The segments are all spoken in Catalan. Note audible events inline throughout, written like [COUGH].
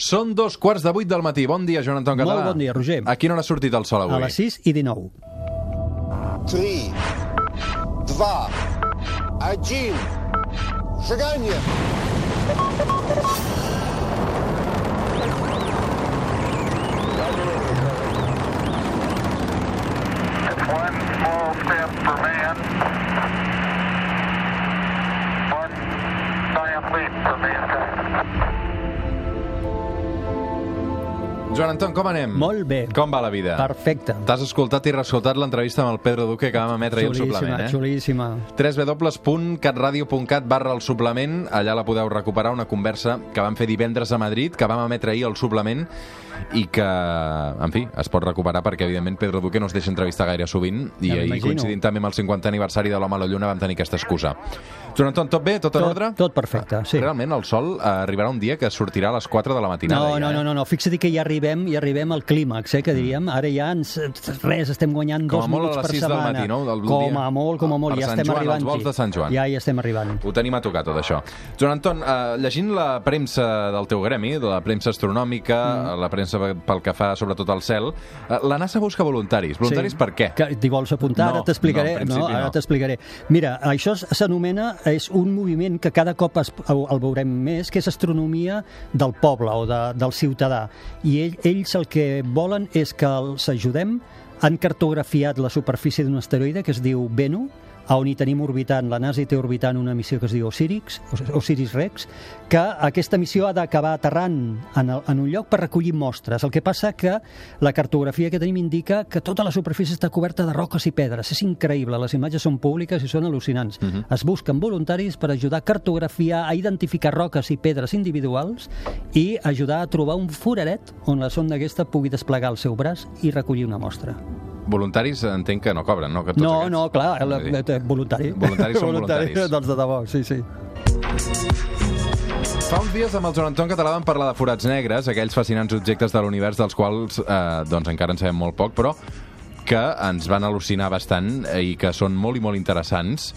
Són dos quarts de vuit del matí. Bon dia, Joan Anton Català. Molt bon dia, Roger. A quina hora ha sortit el sol avui? A les 6 i 19. 3, 2, 1, seganya! One small step for man. Joan Anton, com anem? Molt bé. Com va la vida? Perfecte. T'has escoltat i reescoltat l'entrevista amb el Pedro Duque que vam emetre ahir al suplement, eh? xulíssima. www.catradio.cat barra el suplement allà la podeu recuperar, una conversa que vam fer divendres a Madrid, que vam emetre ahir al suplement i que, en fi, es pot recuperar perquè, evidentment, Pedro Duque no es deixa entrevistar gaire sovint i Ja ahir, coincidint també amb el 50 aniversari de l'Home a la Lluna, vam tenir aquesta excusa. Joan Anton, tot bé? Tot en Tot, ordre? tot perfecte, sí. Realment, el sol eh, arribarà un dia que sortirà a les 4 de la matinada. No, ja, no, eh? no, no, no, fixa't que ja arribem, ja arribem al clímax, eh, que diríem. Ara ja ens, res, estem guanyant Com dos minuts per setmana. matí, no? Del Com a molt, com a molt, Per ja Sant estem Joan, arribant. els vols de Sant Joan. Ja hi estem arribant. Ho tenim a tocar, tot això. Joan Anton, eh, llegint la premsa del teu gremi, de la premsa astronòmica, mm. la premsa pel que fa sobretot al cel, eh, la NASA busca voluntaris. Voluntaris per què? Que T'hi vols apuntar? No, ara t'explicaré. no, principi ara no. t'explicaré. Mira, això s'anomena, és un moviment que cada cop es, el, veurem més, que és astronomia del poble o de, del ciutadà. I ell, ells el que volen és que els ajudem han cartografiat la superfície d'un asteroide que es diu Bennu, a on hi tenim orbitant, la NASA hi té orbitant una missió que es diu Osiris, Osiris Rex, que aquesta missió ha d'acabar aterrant en, el, en un lloc per recollir mostres. El que passa que la cartografia que tenim indica que tota la superfície està coberta de roques i pedres. És increïble, les imatges són públiques i són al·lucinants. Uh -huh. Es busquen voluntaris per ajudar a cartografiar, a identificar roques i pedres individuals i ajudar a trobar un foraret on la sonda aquesta pugui desplegar el seu braç i recollir una mostra. Voluntaris entenc que no cobren, no? Que tots No, aquests. no, clar, el, dir, el, voluntari. Voluntaris són [LAUGHS] voluntaris. Doncs de debò, sí, sí. Fa uns dies amb el Joan Anton Català vam parlar de forats negres, aquells fascinants objectes de l'univers dels quals eh, doncs encara en sabem molt poc, però que ens van al·lucinar bastant i que són molt i molt interessants.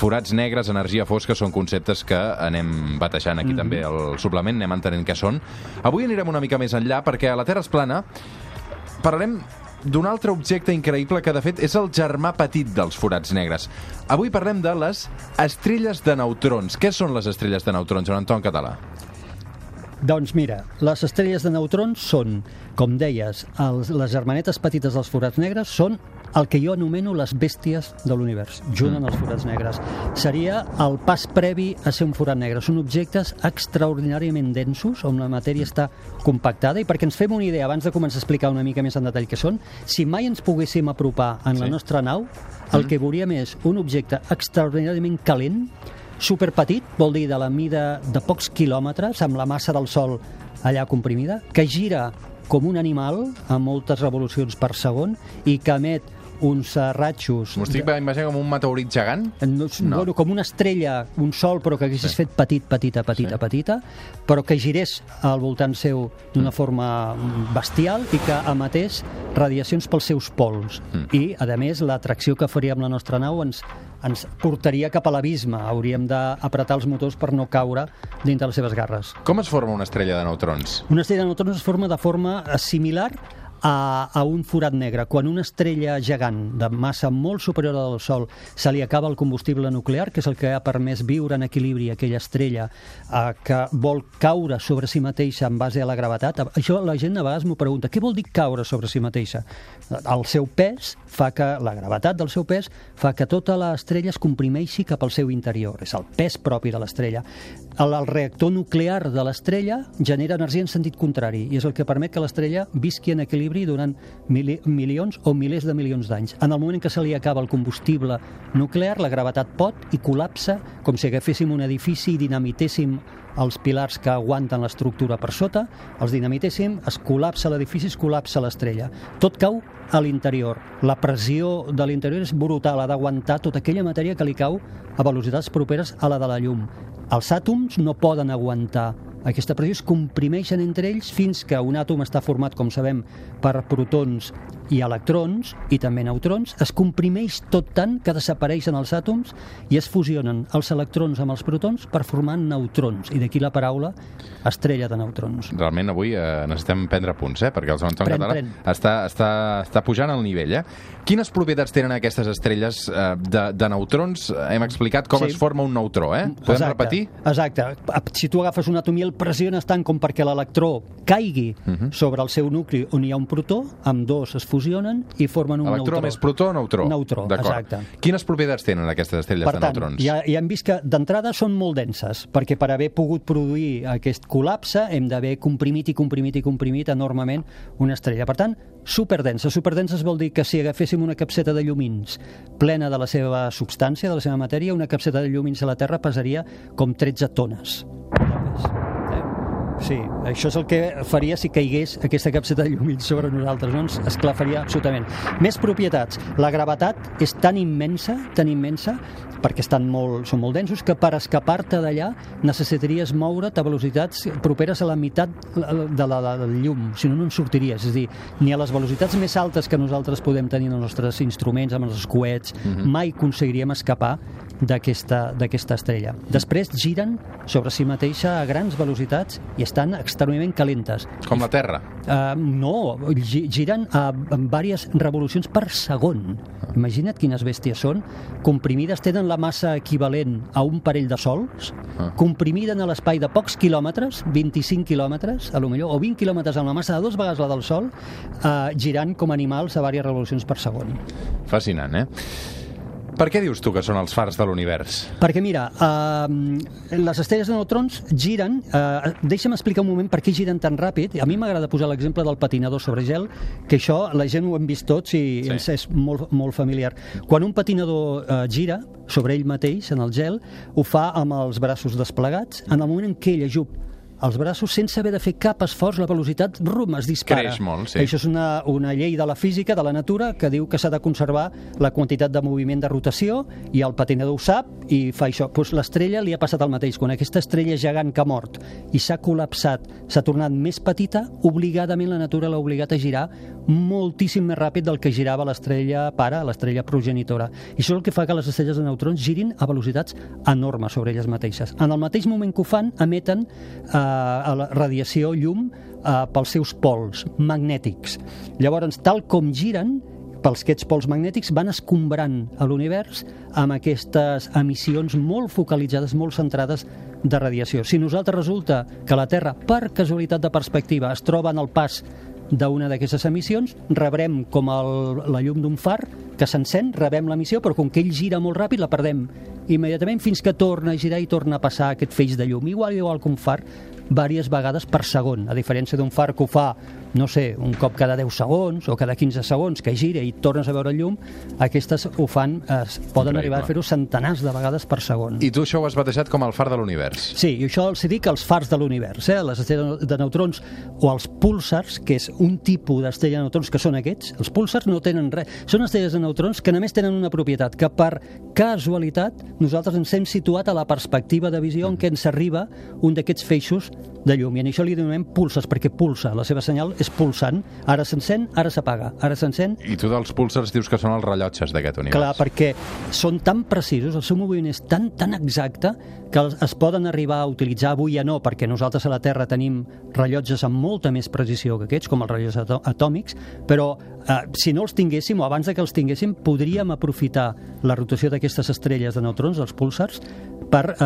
Forats negres, energia fosca, són conceptes que anem batejant aquí mm -hmm. també al suplement, anem entenent què són. Avui anirem una mica més enllà perquè a la Terra es plana parlarem d'un altre objecte increïble que, de fet, és el germà petit dels forats negres. Avui parlem de les estrelles de neutrons. Què són les estrelles de neutrons, Joan Anton Català? Doncs mira, les estrelles de neutrons són, com deies, els, les germanetes petites dels forats negres són el que jo anomeno les bèsties de l'univers, junt amb els forats negres. Seria el pas previ a ser un forat negre. Són objectes extraordinàriament densos, on la matèria està compactada, i perquè ens fem una idea, abans de començar a explicar una mica més en detall què són, si mai ens poguéssim apropar en la Sí. nostra nau, el que veuríem és un objecte extraordinàriament calent, superpetit, vol dir de la mida de pocs quilòmetres, amb la massa del Sol allà comprimida, que gira com un animal a moltes revolucions per segon i que emet uns eh, ratxos... M'ho estic imaginant com un meteorit gegant? No, no. Bueno, com una estrella, un sol, però que haguessis sí. fet petit, petita, petita, Sí. petita, però que girés al voltant seu d'una mm. forma bestial i que emetés radiacions pels seus pols. Mm. I, a més, l'atracció que faria amb la nostra nau ens, ens portaria cap a l'abisme. Hauríem d'apretar els motors per no caure dintre les seves garres. Com es forma una estrella de neutrons? Una estrella de neutrons es forma de forma eh, similar a, a un forat negre. Quan una estrella gegant de massa molt superior a del Sol se li acaba el combustible nuclear, que és el que ha permès viure en equilibri a aquella estrella eh, que vol caure sobre si mateixa en base a la gravetat. Això la gent a vegades m'ho pregunta. Què vol dir caure sobre si mateixa? El seu pes fa que, la gravetat del seu pes fa que tota l'estrella es comprimeixi cap al seu interior. És el pes propi de l'estrella. El, el reactor nuclear de l'estrella genera energia en sentit contrari i és el que permet que l'estrella visqui en equilibri durant mili milions o milers de milions d'anys. En el moment en què se li acaba el combustible nuclear, la gravetat pot i col·lapsa com si agaféssim un edifici i dinamitéssim els pilars que aguanten l'estructura per sota, els dinamitéssim, es col·lapsa l'edifici, es col·lapsa l'estrella. Tot cau a l'interior. La pressió de l'interior és brutal, ha d'aguantar tota aquella matèria que li cau a velocitats properes a la de la llum. Els àtoms no poden aguantar aquesta pressió, es comprimeixen entre ells fins que un àtom està format, com sabem, per protons i electrons, i també neutrons, es comprimeix tot tant que desapareixen els àtoms i es fusionen els electrons amb els protons per formar neutrons, i d'aquí la paraula estrella de neutrons. Realment avui eh, necessitem prendre punts, eh? perquè el Joan Anton Pren, Català pren. està, està, està pujant el nivell. Eh? Quines propietats tenen aquestes estrelles eh, de, de neutrons? Hem explicat com Sí. es forma un neutró, eh? Podem Exacte, repetir? Exacte. Si tu agafes un àtom i el pressiones tant com perquè l'electró caigui Mhm. sobre el seu nucli on hi ha un protó, amb dos es fusionen i formen un Electró neutró. més protó o neutró? Neutró, exacte. Quines propietats tenen aquestes estrelles Per de tant, neutrons? ja, ja hem vist que d'entrada són molt denses, perquè per haver pogut produir aquest col·lapse hem d'haver comprimit i comprimit i comprimit enormement una estrella. Per tant, superdensa. Superdenses vol dir que si agaféssim una capseta de llumins plena de la seva substància, de la seva matèria, una capseta de llumins a la Terra pesaria com 13 tones. Eh? Sí, això és el que faria si caigués aquesta capseta de llumins sobre nosaltres, no? Ens esclafaria absolutament. Més propietats. La gravetat és tan immensa, tan immensa, perquè estan molt, són molt densos, que per escapar-te d'allà necessitaries moure't a velocitats properes a la meitat de la, la, del llum, si no, no en sortiries. És a dir, ni a les velocitats més altes que nosaltres podem tenir en els nostres instruments, amb els coets, mai aconseguiríem escapar d'aquesta d'aquesta estrella. Després giren sobre si mateixa a grans velocitats i estan extremadament calentes. Com la Terra. Uh, no, gi- giren a, diverses revolucions per segon. Imagina't quines bèsties són. Comprimides tenen la massa equivalent a un parell de sols, Ah. comprimida en l'espai de pocs quilòmetres, 25 quilòmetres, a lo millor, o 20 quilòmetres amb la massa de dos vegades la del Sol, uh, girant com animals a diverses revolucions per segon. Fascinant, eh? Per què dius tu que són els fars de l'univers? Perquè mira, uh, les estrelles de neutrons giren, uh, deixa'm explicar un moment per què giren tan ràpid. A mi m'agrada posar l'exemple del patinador sobre gel, que això la gent ho hem vist tots i Sí. sí. ens és molt, molt familiar. Quan un patinador uh, gira sobre ell mateix en el gel, ho fa amb els braços desplegats. En el moment en què ell ajup els braços sense haver de fer cap esforç, la velocitat rum, es dispara. Creix molt, sí. Això és una, una llei de la física, de la natura, que diu que s'ha de conservar la quantitat de moviment de rotació i el patinador ho sap i fa això. Pues l'estrella li ha passat el mateix. Quan aquesta estrella gegant que ha mort i s'ha col·lapsat, s'ha tornat més petita, obligadament la natura l'ha obligat a girar moltíssim més ràpid del que girava l'estrella pare, l'estrella progenitora. I això és el que fa que les estrelles de neutrons girin a velocitats enormes sobre elles mateixes. En el mateix moment que ho fan, emeten eh, a la radiació llum eh, pels seus pols magnètics. Llavors, tal com giren, pels aquests pols magnètics van escombrant a l'univers amb aquestes emissions molt focalitzades, molt centrades de radiació. Si nosaltres resulta que la Terra, per casualitat de perspectiva, es troba en el pas d'una d'aquestes emissions, rebrem com el, la llum d'un far que s'encén, rebem l'emissió, però com que ell gira molt ràpid la perdem immediatament fins que torna a girar i torna a passar aquest feix de llum. Igual, igual un far, diverses vegades per segon, a diferència d'un far que ho fa, no sé, un cop cada 10 segons o cada 15 segons que gira i tornes a veure el llum, aquestes ho fan, eh, poden Increïble. arribar a fer-ho centenars de vegades per segon. I tu això ho has batejat com el far de l'univers. Sí, i això els dic els fars de l'univers, eh? les estrelles de neutrons o els púlsars, que és un tipus d'estrella de neutrons que són aquests. Els púlsars no tenen res. Són estrelles de neutrons que només tenen una propietat, que per casualitat nosaltres ens hem situat a la perspectiva de visió en què ens arriba un d'aquests feixos de llum. I en això li donem pulsars, perquè pulsa. La seva senyal és pulsant. Ara s'encén, ara s'apaga. Ara s'encén, I tu dels púlsars dius que són els rellotges d'aquest univers. Clar, perquè són tan precisos, el seu moviment és tan, tan exacte que es poden arribar a utilitzar avui ja no, perquè nosaltres a la Terra tenim rellotges amb molta més precisió que aquests, com els rellotges atò- atòmics, però eh, si no els tinguéssim, o abans de que els tinguéssim, podríem aprofitar la rotació d'aquestes estrelles de neutrons, dels púlsars, per eh,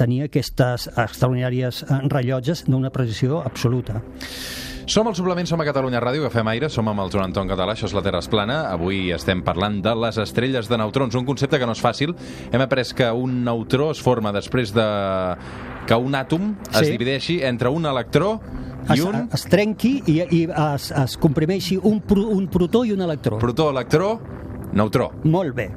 tenir aquestes extraordinàries eh, rellotges d'una precisió absoluta. Som al suplement, som a Catalunya Ràdio, que fem aire, som amb el Joan Anton Català, això és la Terra es plana. Avui estem parlant de les estrelles de neutrons, un concepte que no és fàcil. Hem après que un neutró es forma després de que un àtom es Sí. divideixi entre un electró i Es, un es trenqui i, i es, es comprimeixi un, pro, un protó i un electró. protó-electró, neutró. Molt bé.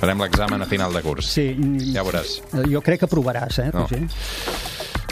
Farem l'examen a final de curs. Sí, Ja veuràs. jo crec que provaràs, eh, No. Roger?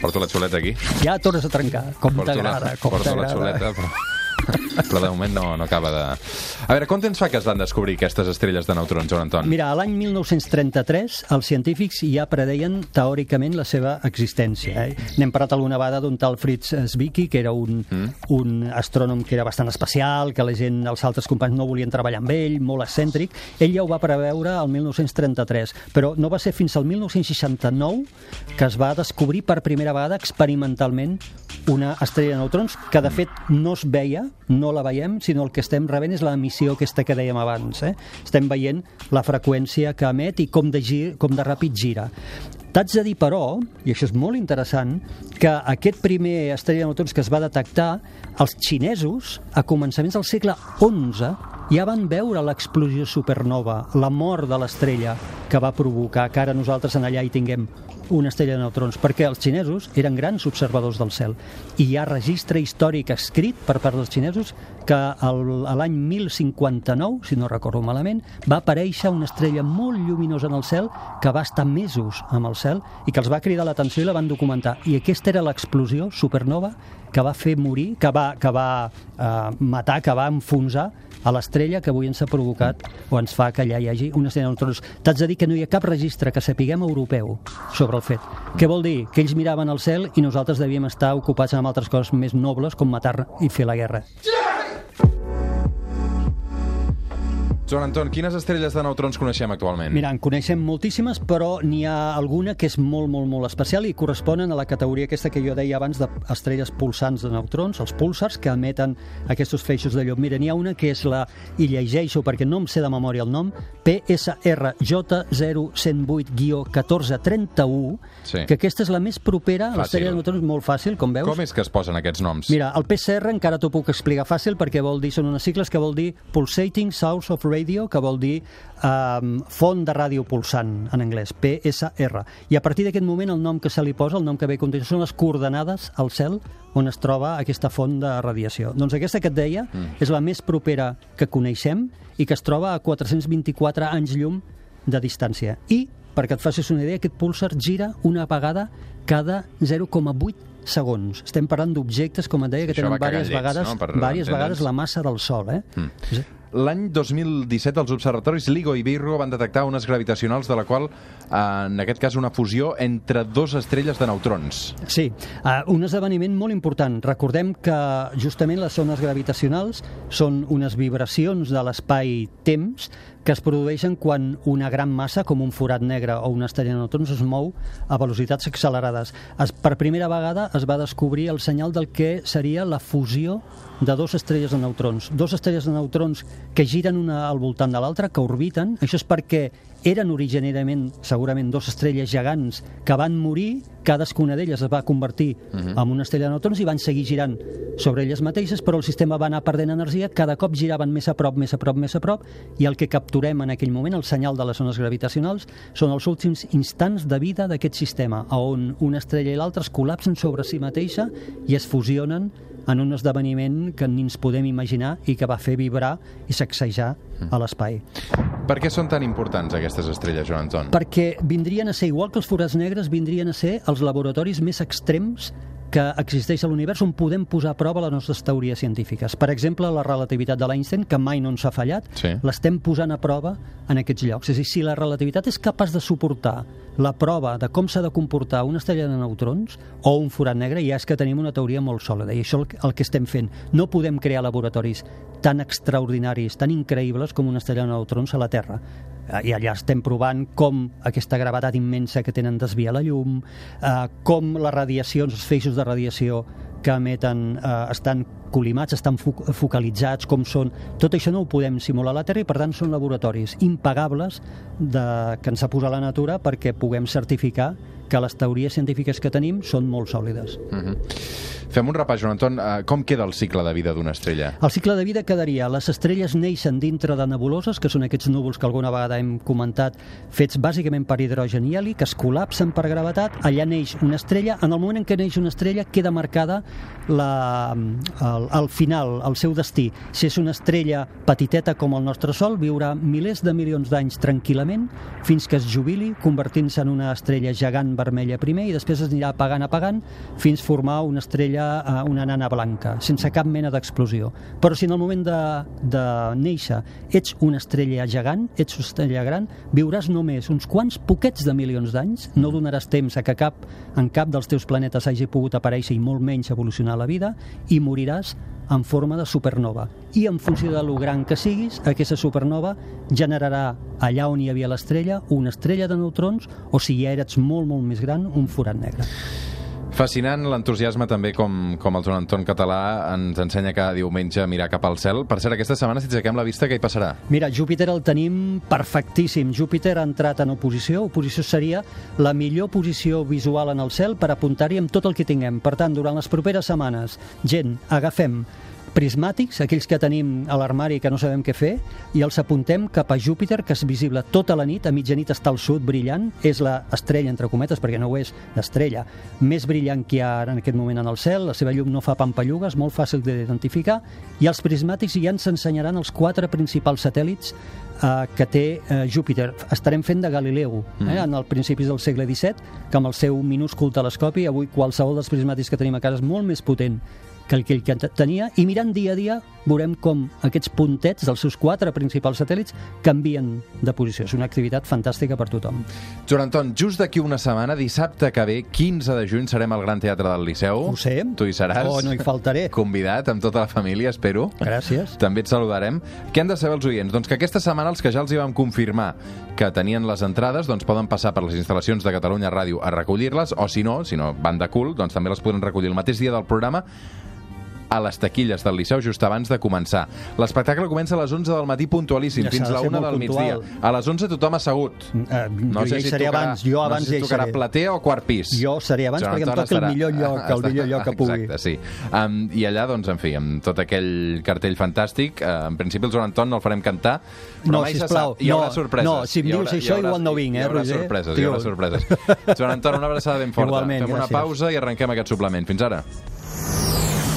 Porto la xuleta aquí. Ja tornes a trencar, com t'agrada, porto la xuleta, però... però de moment no, no acaba de... A veure, quant temps fa que es van descobrir aquestes estrelles de neutrons, Joan Anton? Mira, a l'any 1933 els científics ja predeien teòricament la seva existència. Eh? N'hem parlat alguna vegada d'un tal Fritz Zwicky, que era un, mm. un astrònom que era bastant especial, que la gent, els altres companys no volien treballar amb ell, molt excèntric. Ell ja ho va preveure el 1933, però no va ser fins al 1969 que es va descobrir per primera vegada experimentalment una estrella de neutrons que de fet no es veia, no la veiem, sinó el que estem rebent és l'emissió aquesta que dèiem abans. Eh? Estem veient la freqüència que emet i com de, gir, com de ràpid gira. T'haig de dir, però, i això és molt interessant, que aquest primer estrella de neutrons que es va detectar, els xinesos, a començaments del segle XI, ja van veure l'explosió supernova, la mort de l'estrella que va provocar que ara nosaltres en allà hi tinguem una estrella de neutrons, perquè els xinesos eren grans observadors del cel. I hi ha registre històric escrit per part dels xinesos que l'any 1059, si no recordo malament, va aparèixer una estrella molt lluminosa en el cel que va estar mesos amb el cel i que els va cridar l'atenció i la van documentar. I aquesta era l'explosió supernova que va fer morir, que va, que va eh, matar, que va enfonsar a l'estrella que avui ens ha provocat o ens fa que allà hi hagi una estrella de neutrons. T'haig de dir que no hi ha cap registre que sapiguem europeu sobre el fet. Què vol dir? Que ells miraven al cel i nosaltres devíem estar ocupats amb altres coses més nobles com matar i fer la guerra. Joan Anton, quines estrelles de neutrons coneixem actualment? Mira, en coneixem moltíssimes, però n'hi ha alguna que és molt, molt, molt especial i corresponen a la categoria aquesta que jo deia abans d'estrelles pulsants de neutrons, els púlsars, que emeten aquests feixos de llum. Mira, n'hi ha una que és la, i llegeixo perquè no em sé de memòria el nom, PSRJ0108-1431, Sí. que aquesta és la més propera a l'estrella de neutrons, molt fàcil, com veus. Com és que es posen aquests noms? Mira, el PCR encara t'ho puc explicar fàcil perquè vol dir, són unes sigles que vol dir Pulsating Source of Radio, que vol dir um, font de ràdio pulsant en anglès, PSR. I a partir d'aquest moment el nom que se li posa, el nom que ve a continuació, són les coordenades al cel on es troba aquesta font de radiació. Doncs aquesta que et deia mm. és la més propera que coneixem i que es troba a 424 anys llum de distància. I, perquè et facis una idea, aquest púlsar gira una vegada cada 0,8 segons. Estem parlant d'objectes, com et deia, que Això tenen diverses llets, vegades, no? Per diverses vegades la massa del Sol. Eh? Mm. L'any 2017 els observatoris LIGO i Virgo van detectar unes gravitacionals de la qual, en aquest cas, una fusió entre dos estrelles de neutrons. Sí, uh, un esdeveniment molt important. Recordem que justament les zones gravitacionals són unes vibracions de l'espai-temps que es produeixen quan una gran massa, com un forat negre o una estrella de neutrons, es mou a velocitats accelerades. Es, per primera vegada es va descobrir el senyal del que seria la fusió de dos estrelles de neutrons. Dos estrelles de neutrons que giren una al voltant de l'altra, que orbiten. Això és perquè eren originàriament, segurament, dos estrelles gegants que van morir, cadascuna d'elles es va convertir uh -huh. en una estrella de neutrons i van seguir girant sobre elles mateixes, però el sistema va anar perdent energia, cada cop giraven més a prop, més a prop, més a prop, i el que capturem en aquell moment, el senyal de les zones gravitacionals, són els últims instants de vida d'aquest sistema, on una estrella i l'altra es col·lapsen sobre si mateixa i es fusionen en un esdeveniment que ni ens podem imaginar i que va fer vibrar i sacsejar a l'espai. Per què són tan importants aquestes estrelles, Joan Anton? Perquè vindrien a ser, igual que els forats negres, vindrien a ser els laboratoris més extrems que existeix a l'univers on podem posar a prova les nostres teories científiques. Per exemple, la relativitat de l'Einstein, que mai no ens ha fallat, Sí. l'estem posant a prova en aquests llocs. És a dir, si la relativitat és capaç de suportar la prova de com s'ha de comportar una estrella de neutrons o un forat negre, ja és que tenim una teoria molt sòlida. I això és el que estem fent. No podem crear laboratoris tan extraordinaris, tan increïbles com una estrella de neutrons a la Terra. Eh, I allà estem provant com aquesta gravetat immensa que tenen desvia la llum, eh, com les radiacions, els feixos de radiació que emeten eh, estan colimats, estan fo focalitzats, com són... Tot això no ho podem simular a la Terra i, per tant, són laboratoris impagables de, que ens ha posat la natura perquè puguem certificar que les teories científiques que tenim són molt sòlides. Mhm. Fem un repàs, Joan Anton. Uh, com queda el cicle de vida d'una estrella? El cicle de vida quedaria, les estrelles neixen dintre de nebuloses, que són aquests núvols que alguna vegada hem comentat, fets bàsicament per hidrogen i heli, que es col·lapsen per gravetat, allà neix una estrella, en el moment en què neix una estrella queda marcada la, el, el final, el seu destí. Si és una estrella petiteta com el nostre Sol, viurà milers de milions d'anys tranquil·lament fins que es jubili, convertint-se en una estrella gegant vermella primer i després es anirà apagant, apagant, fins formar una estrella, eh, una nana blanca, sense cap mena d'explosió. Però si en el moment de, de néixer ets una estrella gegant, ets una estrella gran, viuràs només uns quants poquets de milions d'anys, no donaràs temps a que cap, en cap dels teus planetes hagi pogut aparèixer i molt menys evolucionar la vida, i moriràs en forma de supernova. I en funció de lo gran que siguis, aquesta supernova generarà allà on hi havia l'estrella una estrella de neutrons o si ja eres molt, molt més gran, un forat negre. Fascinant l'entusiasme també com, com el Joan Anton Català ens ensenya cada diumenge a mirar cap al cel. Per cert, aquesta setmana, si aixequem la vista, què hi passarà? Mira, Júpiter el tenim perfectíssim. Júpiter ha entrat en oposició. Oposició seria la millor posició visual en el cel per apuntar-hi amb tot el que tinguem. Per tant, durant les properes setmanes, gent, agafem prismàtics, aquells que tenim a l'armari que no sabem què fer, i els apuntem cap a Júpiter, que és visible tota la nit, a mitjanit està al sud brillant, és la estrella, entre cometes, perquè no ho és, l'estrella més brillant que hi ha en aquest moment en el cel, la seva llum no fa pampallugues, molt fàcil d'identificar, i els prismàtics ja ens ensenyaran els quatre principals satèl·lits eh, que té eh, Júpiter. Estarem fent de Galileu, eh, en el principis del segle XVII, que amb el seu minúscul telescopi, avui qualsevol dels prismàtics que tenim a casa és molt més potent que el que que tenia, i mirant dia a dia veurem com aquests puntets dels seus quatre principals satèl·lits canvien de posició. És una activitat fantàstica per tothom. Joan Anton, just d'aquí una setmana, dissabte que ve, 15 de juny, serem al Gran Teatre del Liceu. Ho sé. Tu hi seràs. Oh, no hi faltaré. Convidat amb tota la família, espero. Gràcies. També et saludarem. Què han de saber els oients? Doncs que aquesta setmana els que ja els hi vam confirmar que tenien les entrades doncs poden passar per les instal·lacions de Catalunya Ràdio a recollir-les, o si no, si no van de cul, doncs també les podran recollir el mateix dia del programa a les taquilles del Liceu just abans de començar. L'espectacle comença a les 11 del matí puntualíssim, Ja fins a la ser 1 molt del migdia. A les 11 tothom assegut. Jo ja hi seré tocarà, abans, jo abans no sé si tocarà seré. platea o quart pis. Jo seré abans Joan perquè em toca el estarà- millor lloc, el millor lloc que pugui. Exacte, sí. Um, I allà, doncs, en fi, amb tot aquell cartell fantàstic, uh, en principi el Joan Anton no el farem cantar, però No, mai se sisplau, sap. Hi haurà no, sorpreses. no, si em dius haurà- això, igual no vinc, eh, Hi haurà Roger? sorpreses, hi haurà sorpreses. Joan Anton, una abraçada ben forta. [LAUGHS] Igualment, Fem una gràcies. pausa i arrenquem aquest suplement. Fins ara.